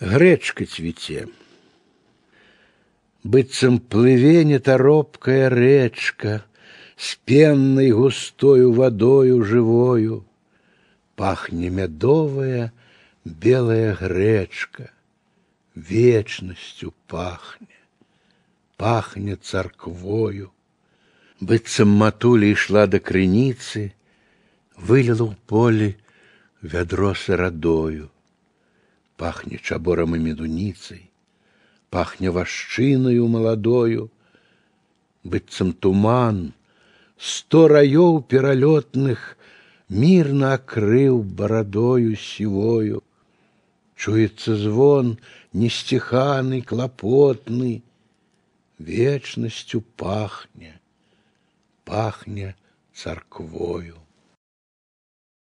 Грэчка цвіце. Быццам плыве нетаропкая рэчка с пенной густою водою живою, Пахне медовая белая гречка, вечностью пахне, пахне царквою. Быццам матуля ішла до крыніцы, вылила ў поле вядро сырадою пахне чабором и медуницей, пахне вашчыною молодою, быццам туман, сто раёў пералётных мирно акрыў бородою сівою. Чуецца звон нестиханы, клапотны, вечностью пахне, пахне царквою.